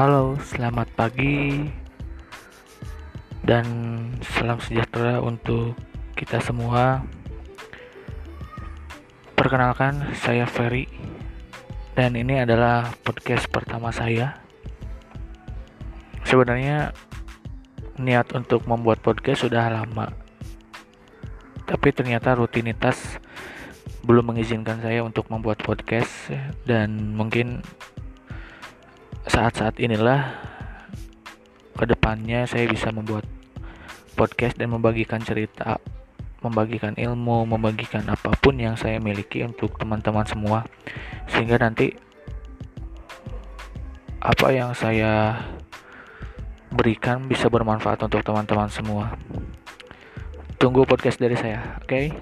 Halo, selamat pagi dan salam sejahtera untuk kita semua. Perkenalkan, saya Ferry dan ini adalah podcast pertama saya. Sebenarnya niat untuk membuat podcast sudah lama. Tapi ternyata rutinitas belum mengizinkan saya untuk membuat podcast dan mungkin saat-saat inilah ke depannya saya bisa membuat podcast dan membagikan cerita membagikan ilmu membagikan apa pun yang saya miliki untuk teman-teman semua sehingga nanti apa yang saya berikan bisa bermanfaat untuk teman-teman semua tunggu podcast dari saya oke okay?